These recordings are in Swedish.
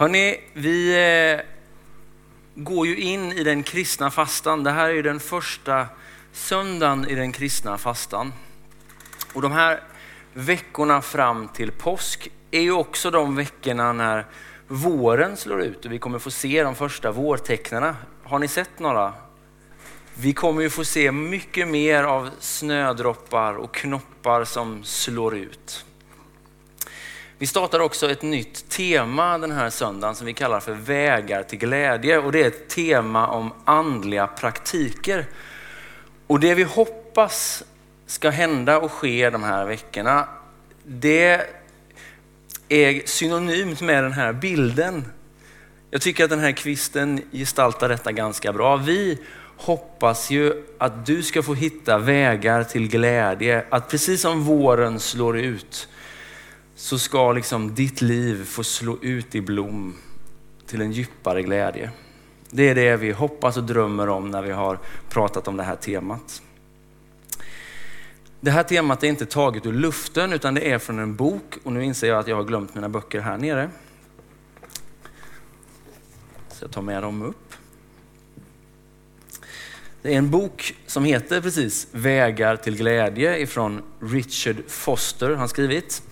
Hörrni, vi eh, går ju in i den kristna fastan. Det här är ju den första söndagen i den kristna fastan. Och de här veckorna fram till påsk är ju också de veckorna när våren slår ut och vi kommer få se de första vårtecknarna. Har ni sett några? Vi kommer ju få se mycket mer av snödroppar och knoppar som slår ut. Vi startar också ett nytt tema den här söndagen som vi kallar för vägar till glädje och det är ett tema om andliga praktiker. Och det vi hoppas ska hända och ske de här veckorna, det är synonymt med den här bilden. Jag tycker att den här kvisten gestaltar detta ganska bra. Vi hoppas ju att du ska få hitta vägar till glädje, att precis som våren slår ut så ska liksom ditt liv få slå ut i blom till en djupare glädje. Det är det vi hoppas och drömmer om när vi har pratat om det här temat. Det här temat är inte taget ur luften utan det är från en bok och nu inser jag att jag har glömt mina böcker här nere. Så jag tar med dem upp. Det är en bok som heter precis Vägar till glädje ifrån Richard Foster han skrivit.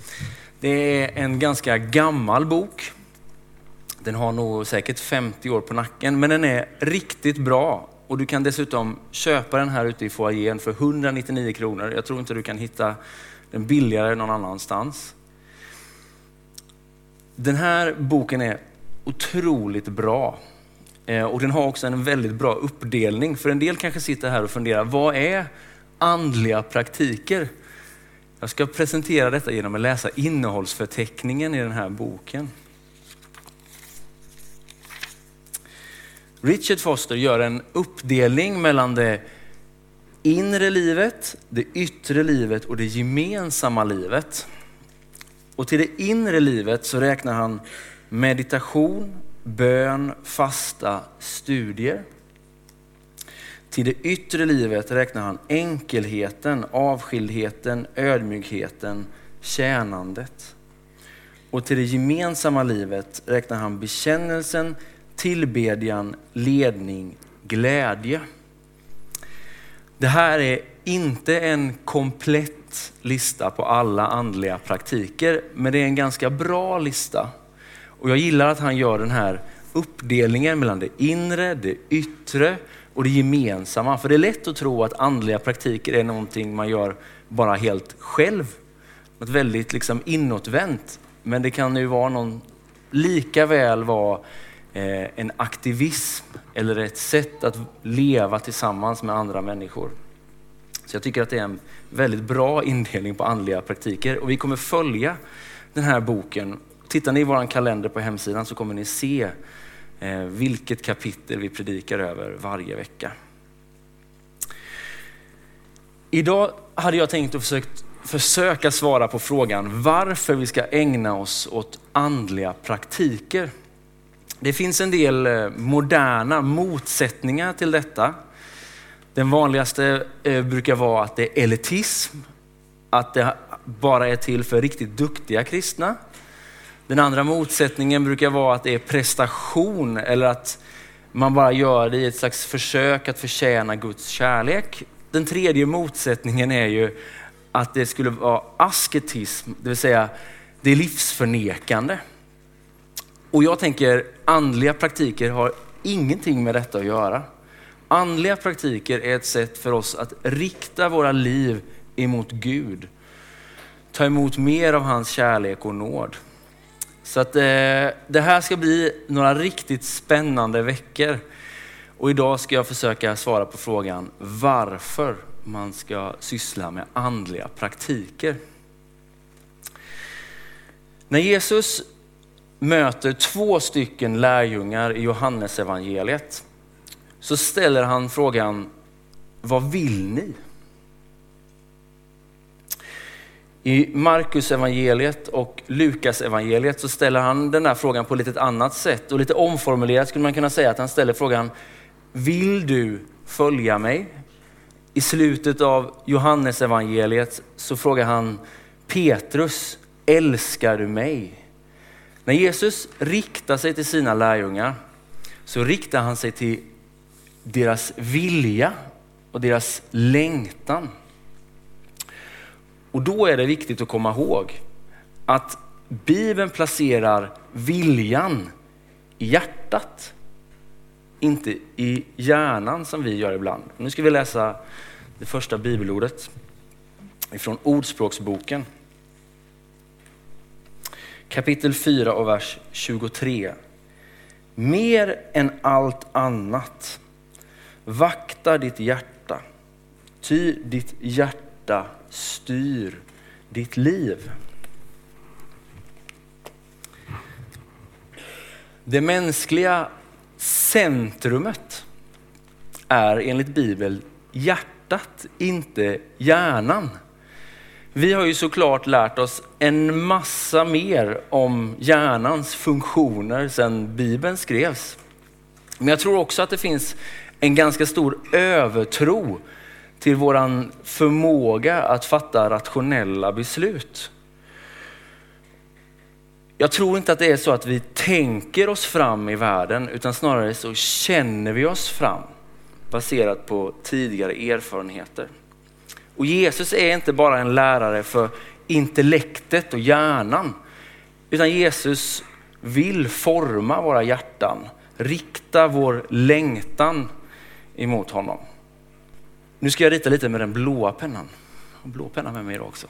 Det är en ganska gammal bok. Den har nog säkert 50 år på nacken, men den är riktigt bra. Och du kan dessutom köpa den här ute i foajén för 199 kronor. Jag tror inte du kan hitta den billigare någon annanstans. Den här boken är otroligt bra. Eh, och den har också en väldigt bra uppdelning. För en del kanske sitter här och funderar, vad är andliga praktiker? Jag ska presentera detta genom att läsa innehållsförteckningen i den här boken. Richard Foster gör en uppdelning mellan det inre livet, det yttre livet och det gemensamma livet. Och till det inre livet så räknar han meditation, bön, fasta, studier. Till det yttre livet räknar han enkelheten, avskildheten, ödmjukheten, tjänandet. Och till det gemensamma livet räknar han bekännelsen, tillbedjan, ledning, glädje. Det här är inte en komplett lista på alla andliga praktiker, men det är en ganska bra lista. Och jag gillar att han gör den här uppdelningen mellan det inre, det yttre och det gemensamma. För det är lätt att tro att andliga praktiker är någonting man gör bara helt själv. Något väldigt liksom inåtvänt. Men det kan ju vara någon, lika väl vara eh, en aktivism eller ett sätt att leva tillsammans med andra människor. Så jag tycker att det är en väldigt bra indelning på andliga praktiker och vi kommer följa den här boken. Tittar ni i vår kalender på hemsidan så kommer ni se Eh, vilket kapitel vi predikar över varje vecka. Idag hade jag tänkt att försökt, försöka svara på frågan varför vi ska ägna oss åt andliga praktiker. Det finns en del eh, moderna motsättningar till detta. Den vanligaste eh, brukar vara att det är elitism, att det bara är till för riktigt duktiga kristna. Den andra motsättningen brukar vara att det är prestation eller att man bara gör det i ett slags försök att förtjäna Guds kärlek. Den tredje motsättningen är ju att det skulle vara asketism, det vill säga det är livsförnekande. Och jag tänker andliga praktiker har ingenting med detta att göra. Andliga praktiker är ett sätt för oss att rikta våra liv emot Gud. Ta emot mer av hans kärlek och nåd. Så att, eh, det här ska bli några riktigt spännande veckor. Och idag ska jag försöka svara på frågan varför man ska syssla med andliga praktiker. När Jesus möter två stycken lärjungar i Johannes evangeliet så ställer han frågan, vad vill ni? I Markus evangeliet och Lukas evangeliet så ställer han den här frågan på lite annat sätt och lite omformulerat skulle man kunna säga att han ställer frågan, vill du följa mig? I slutet av Johannes evangeliet så frågar han Petrus, älskar du mig? När Jesus riktar sig till sina lärjungar så riktar han sig till deras vilja och deras längtan. Och då är det viktigt att komma ihåg att Bibeln placerar viljan i hjärtat, inte i hjärnan som vi gör ibland. Nu ska vi läsa det första bibelordet ifrån Ordspråksboken. Kapitel 4 och vers 23. Mer än allt annat, vakta ditt hjärta, ty ditt hjärta styr ditt liv. Det mänskliga centrumet är enligt Bibeln hjärtat, inte hjärnan. Vi har ju såklart lärt oss en massa mer om hjärnans funktioner sedan Bibeln skrevs. Men jag tror också att det finns en ganska stor övertro till våran förmåga att fatta rationella beslut. Jag tror inte att det är så att vi tänker oss fram i världen utan snarare så känner vi oss fram baserat på tidigare erfarenheter. Och Jesus är inte bara en lärare för intellektet och hjärnan utan Jesus vill forma våra hjärtan, rikta vår längtan emot honom. Nu ska jag rita lite med den blåa pennan. Jag har blå penna med mig idag också.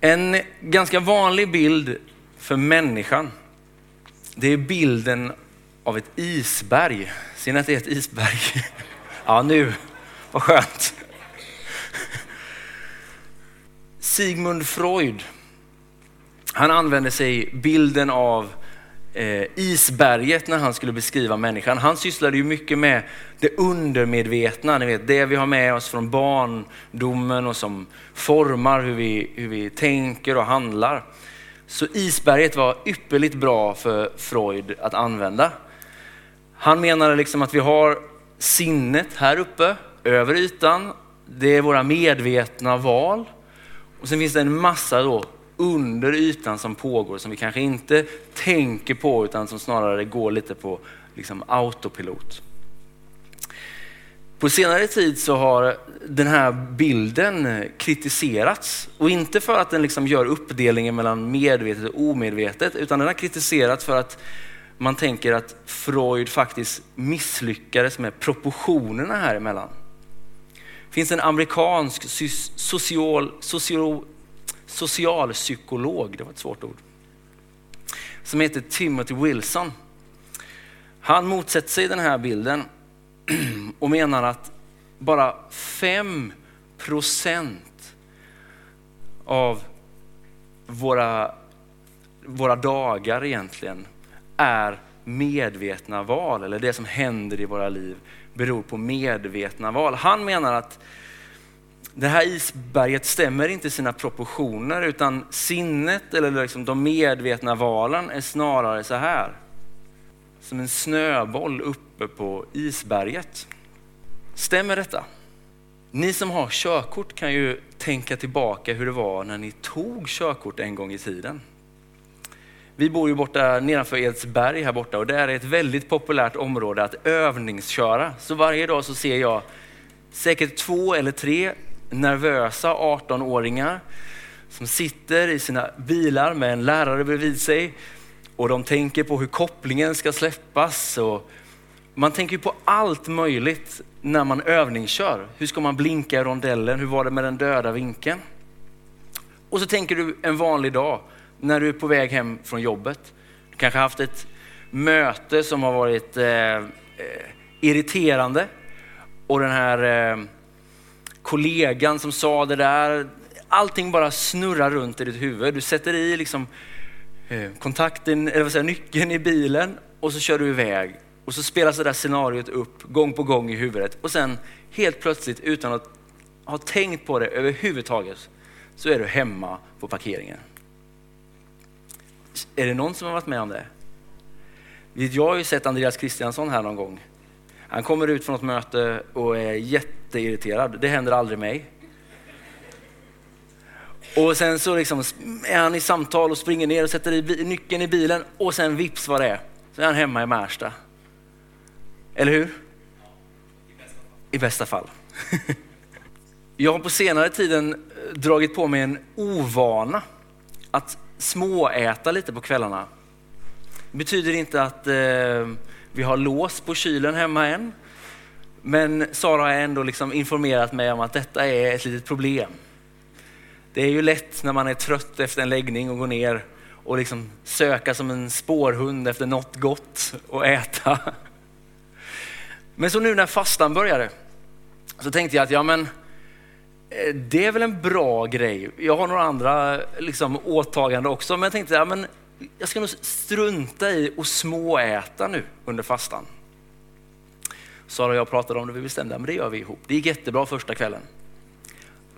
En ganska vanlig bild för människan, det är bilden av ett isberg. Ser ni att det är ett isberg? Ja, nu, vad skönt. Sigmund Freud, han använde sig bilden av eh, isberget när han skulle beskriva människan. Han sysslade ju mycket med det undermedvetna, ni vet, det vi har med oss från barndomen och som formar hur vi, hur vi tänker och handlar. Så isberget var ypperligt bra för Freud att använda. Han menade liksom att vi har sinnet här uppe, över ytan. Det är våra medvetna val. Och sen finns det en massa då under ytan som pågår som vi kanske inte tänker på utan som snarare går lite på liksom autopilot. På senare tid så har den här bilden kritiserats och inte för att den liksom gör uppdelningen mellan medvetet och omedvetet utan den har kritiserats för att man tänker att Freud faktiskt misslyckades med proportionerna här emellan. Det finns en amerikansk social, social, socialpsykolog, det var ett svårt ord, som heter Timothy Wilson. Han motsätter sig den här bilden och menar att bara 5 procent av våra, våra dagar egentligen är medvetna val, eller det som händer i våra liv beror på medvetna val. Han menar att det här isberget stämmer inte i sina proportioner utan sinnet eller liksom de medvetna valen är snarare så här. Som en snöboll uppe på isberget. Stämmer detta? Ni som har körkort kan ju tänka tillbaka hur det var när ni tog körkort en gång i tiden. Vi bor ju borta nedanför Edsberg här borta och det är ett väldigt populärt område att övningsköra. Så varje dag så ser jag säkert två eller tre nervösa 18-åringar som sitter i sina bilar med en lärare bredvid sig och de tänker på hur kopplingen ska släppas. Och man tänker på allt möjligt när man övningskör. Hur ska man blinka i rondellen? Hur var det med den döda vinkeln? Och så tänker du en vanlig dag när du är på väg hem från jobbet. Du kanske har haft ett möte som har varit eh, eh irriterande och den här eh, kollegan som sa det där, allting bara snurrar runt i ditt huvud. Du sätter i liksom, eh, kontakten, eller vad säger, nyckeln i bilen och så kör du iväg. Och så spelas det där scenariot upp gång på gång i huvudet och sen helt plötsligt utan att ha tänkt på det överhuvudtaget så är du hemma på parkeringen. Är det någon som har varit med om det? Jag har ju sett Andreas Kristiansson här någon gång. Han kommer ut från ett möte och är jätteirriterad. Det händer aldrig mig. Och sen så liksom är han i samtal och springer ner och sätter i nyckeln i bilen och sen vips vad det är. Så är han hemma i Märsta. Eller hur? I bästa fall. Jag har på senare tiden eh, dragit på mig en ovana att småäta lite på kvällarna. Det betyder inte att eh, vi har lås på kylen hemma än. Men Sara har ändå liksom informerat mig om att detta är ett litet problem. Det är ju lätt när man är trött efter en läggning och går ner och liksom söka som en spårhund efter något gott att äta. Men så nu när fastan började så tänkte jag att ja men eh, det är väl en bra grej. Jag har några andra liksom, åtaganden också men jag tänkte ja, men jag ska nog strunta i att småäta nu under fastan. Sara och jag pratade om det, vi bestämde att det gör vi ihop. Det gick jättebra första kvällen.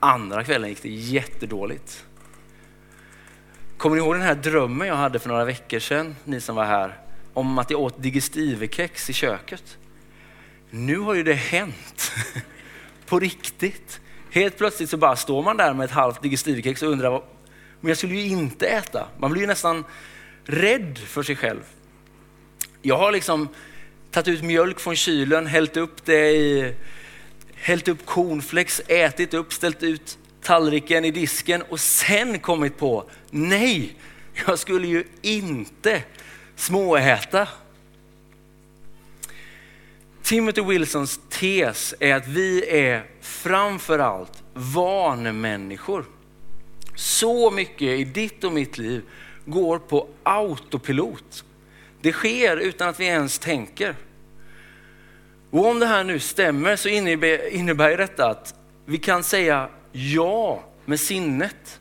Andra kvällen gick det jättedåligt. Kommer ni ihåg den här drömmen jag hade för några veckor sedan, ni som var här, om att jag åt digestivekex i köket? Nu har ju det hänt. På riktigt. Helt plötsligt så bara står man där med ett halvt digestivekex och undrar, men jag skulle ju inte äta. Man blir ju nästan rädd för sig själv. Jag har liksom tagit ut mjölk från kylen, hällt upp det i, hällt upp cornflakes, ätit upp, ställt ut tallriken i disken och sen kommit på, nej, jag skulle ju inte småäta. Timothy Wilsons tes är att vi är framförallt vanemänniskor. Så mycket i ditt och mitt liv går på autopilot. Det sker utan att vi ens tänker. Och om det här nu stämmer så innebär, innebär detta att vi kan säga ja med sinnet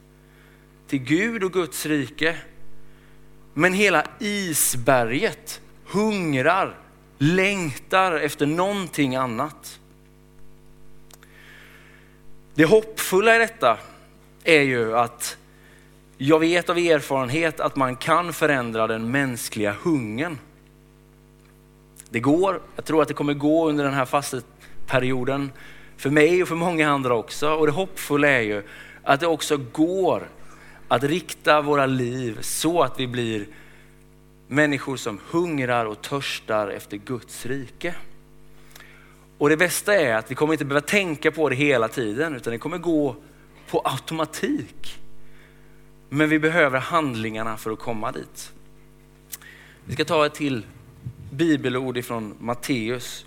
till Gud och Guds rike. Men hela isberget hungrar, längtar efter någonting annat. Det hoppfulla i detta är ju att jag vet av erfarenhet att man kan förändra den mänskliga hungern. Det går, jag tror att det kommer gå under den här fasteperioden för mig och för många andra också. Och det hoppfulla är ju att det också går att rikta våra liv så att vi blir människor som hungrar och törstar efter Guds rike. Och det bästa är att vi kommer inte behöva tänka på det hela tiden utan det kommer gå på automatik. Men vi behöver handlingarna för att komma dit. Vi ska ta ett till bibelord ifrån Matteus,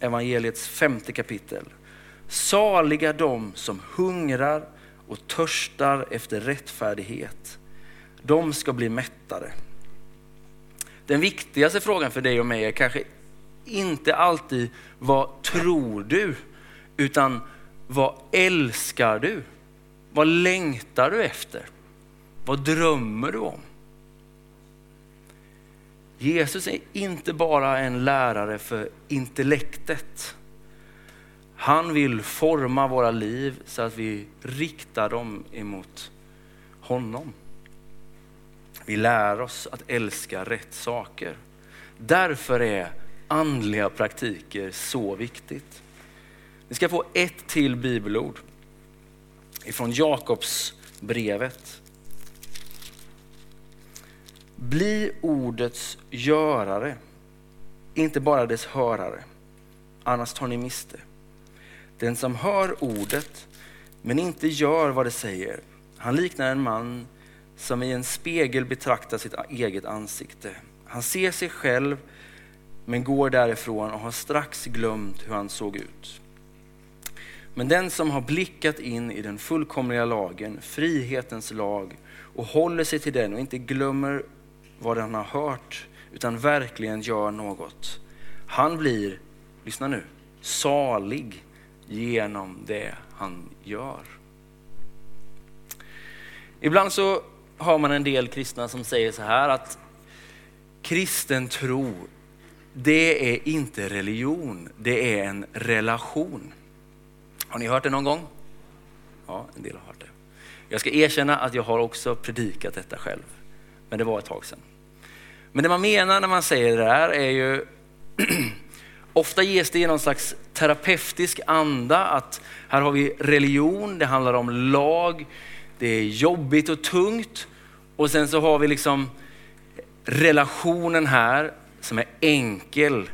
evangeliets femte kapitel. Saliga de som hungrar och törstar efter rättfärdighet. De ska bli mättade. Den viktigaste frågan för dig och mig är kanske inte alltid vad tror du, utan vad älskar du? Vad längtar du efter? Vad drömmer du om? Jesus är inte bara en lärare för intellektet. Han vill forma våra liv så att vi riktar dem emot honom. Vi lär oss att älska rätt saker. Därför är andliga praktiker så viktigt. Ni ska få ett till bibelord ifrån Jakobs brevet. Bli ordets görare, inte bara dess hörare, annars tar ni miste. Den som hör ordet men inte gör vad det säger, han liknar en man som i en spegel betraktar sitt eget ansikte. Han ser sig själv men går därifrån och har strax glömt hur han såg ut. Men den som har blickat in i den fullkomliga lagen, frihetens lag, och håller sig till den och inte glömmer vad han har hört, utan verkligen gör något. Han blir, lyssna nu, salig genom det han gör. Ibland så har man en del kristna som säger så här att kristen tro, det är inte religion, det är en relation. Har ni hört det någon gång? Ja, en del har hört det. Jag ska erkänna att jag har också predikat detta själv, men det var ett tag sedan. Men det man menar när man säger det där är ju Ofta ges det i någon slags terapeutisk anda att här har vi religion, det handlar om lag, det är jobbigt och tungt. Och sen så har vi liksom relationen här som är enkel.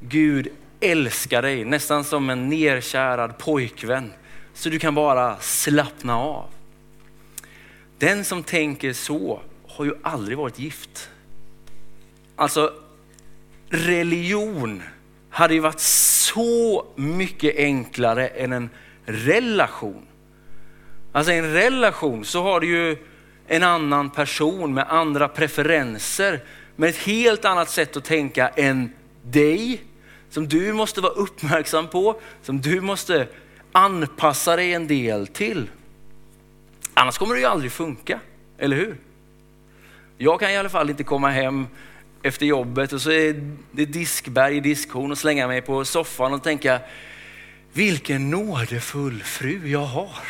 Gud älskar dig nästan som en nerkärad pojkvän. Så du kan bara slappna av. Den som tänker så har ju aldrig varit gift. Alltså religion hade ju varit så mycket enklare än en relation. Alltså i en relation så har du ju en annan person med andra preferenser, med ett helt annat sätt att tänka än dig, som du måste vara uppmärksam på, som du måste anpassa dig en del till. Annars kommer det ju aldrig funka, eller hur? Jag kan i alla fall inte komma hem efter jobbet och så är det diskberg i diskhon och slänga mig på soffan och tänka, vilken nådefull fru jag har.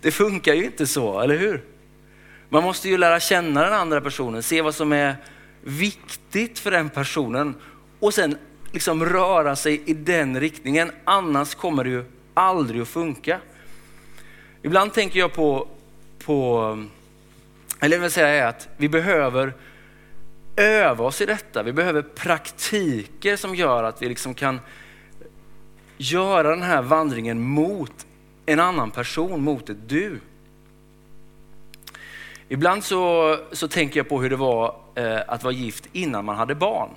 Det funkar ju inte så, eller hur? Man måste ju lära känna den andra personen, se vad som är viktigt för den personen och sen liksom röra sig i den riktningen. Annars kommer det ju aldrig att funka. Ibland tänker jag på, på eller jag vill säga att vi behöver öva oss i detta. Vi behöver praktiker som gör att vi liksom kan göra den här vandringen mot en annan person, mot ett du. Ibland så, så tänker jag på hur det var eh, att vara gift innan man hade barn.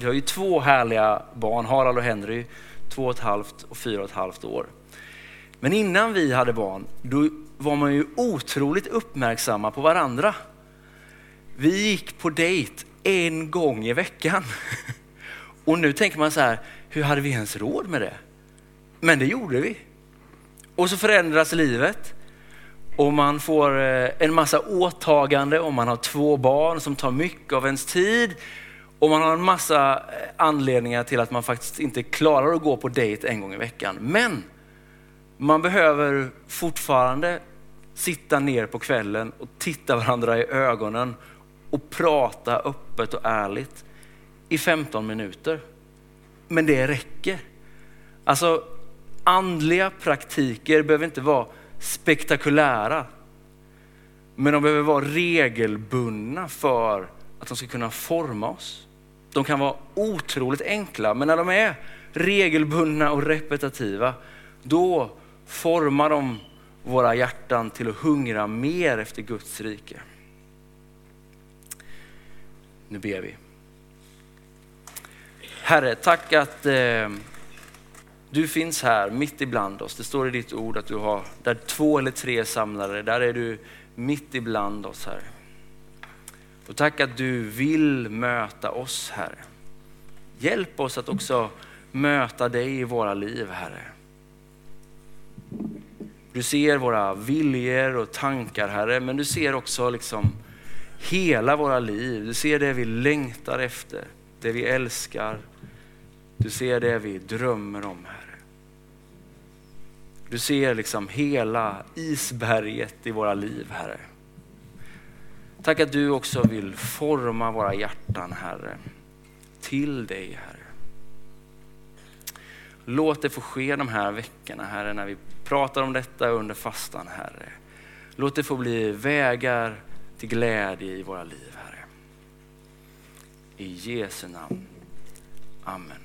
Vi har ju två härliga barn, Harald och Henry, två och ett halvt och fyra och ett halvt år. Men innan vi hade barn, då var man ju otroligt uppmärksamma på varandra. Vi gick på dejt en gång i veckan. Och nu tänker man så här, hur hade vi ens råd med det? Men det gjorde vi. Och så förändras livet och man får eh, en massa åtagande och man har två barn som tar mycket av ens tid. Och man har en massa eh, anledningar till att man faktiskt inte klarar att gå på dejt en gång i veckan. Men man behöver fortfarande sitta ner på kvällen och titta varandra i ögonen och prata öppet och ärligt i 15 minuter. Men det räcker. Alltså andliga praktiker behöver inte vara spektakulära. Men de behöver vara regelbundna för att de ska kunna forma oss. De kan vara otroligt enkla, men när de är regelbundna och repetitiva, då formar de våra hjärtan till att hungra mer efter Guds rike. Nu ber vi. Herre, tack att eh, du finns här mitt ibland oss. Det står i ditt ord att du har, där två eller tre samlare, där är du mitt ibland oss Herre. Och tack att du vill möta oss Herre. Hjälp oss att också möta dig i våra liv Herre. Du ser våra viljor och tankar Herre, men du ser också liksom hela våra liv. Du ser det vi längtar efter, det vi älskar. Du ser det vi drömmer om Herre. Du ser liksom hela isberget i våra liv Herre. Tack att du också vill forma våra hjärtan Herre, till dig Herre. Låt det få ske de här veckorna Herre, när vi pratar om detta under fastan Herre. Låt det få bli vägar till glädje i våra liv Herre. I Jesu namn. Amen.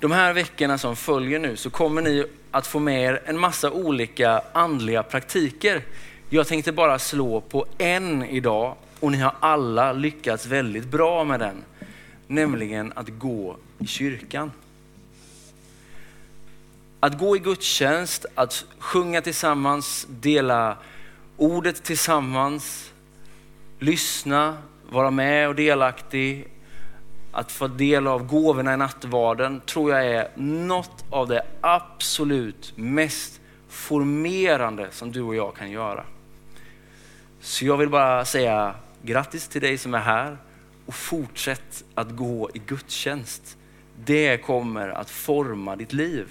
De här veckorna som följer nu så kommer ni att få med er en massa olika andliga praktiker. Jag tänkte bara slå på en idag och ni har alla lyckats väldigt bra med den. Nämligen att gå i kyrkan. Att gå i gudstjänst, att sjunga tillsammans, dela ordet tillsammans, lyssna, vara med och delaktig, att få del av gåvorna i nattvarden tror jag är något av det absolut mest formerande som du och jag kan göra. Så jag vill bara säga grattis till dig som är här och fortsätt att gå i gudstjänst. Det kommer att forma ditt liv.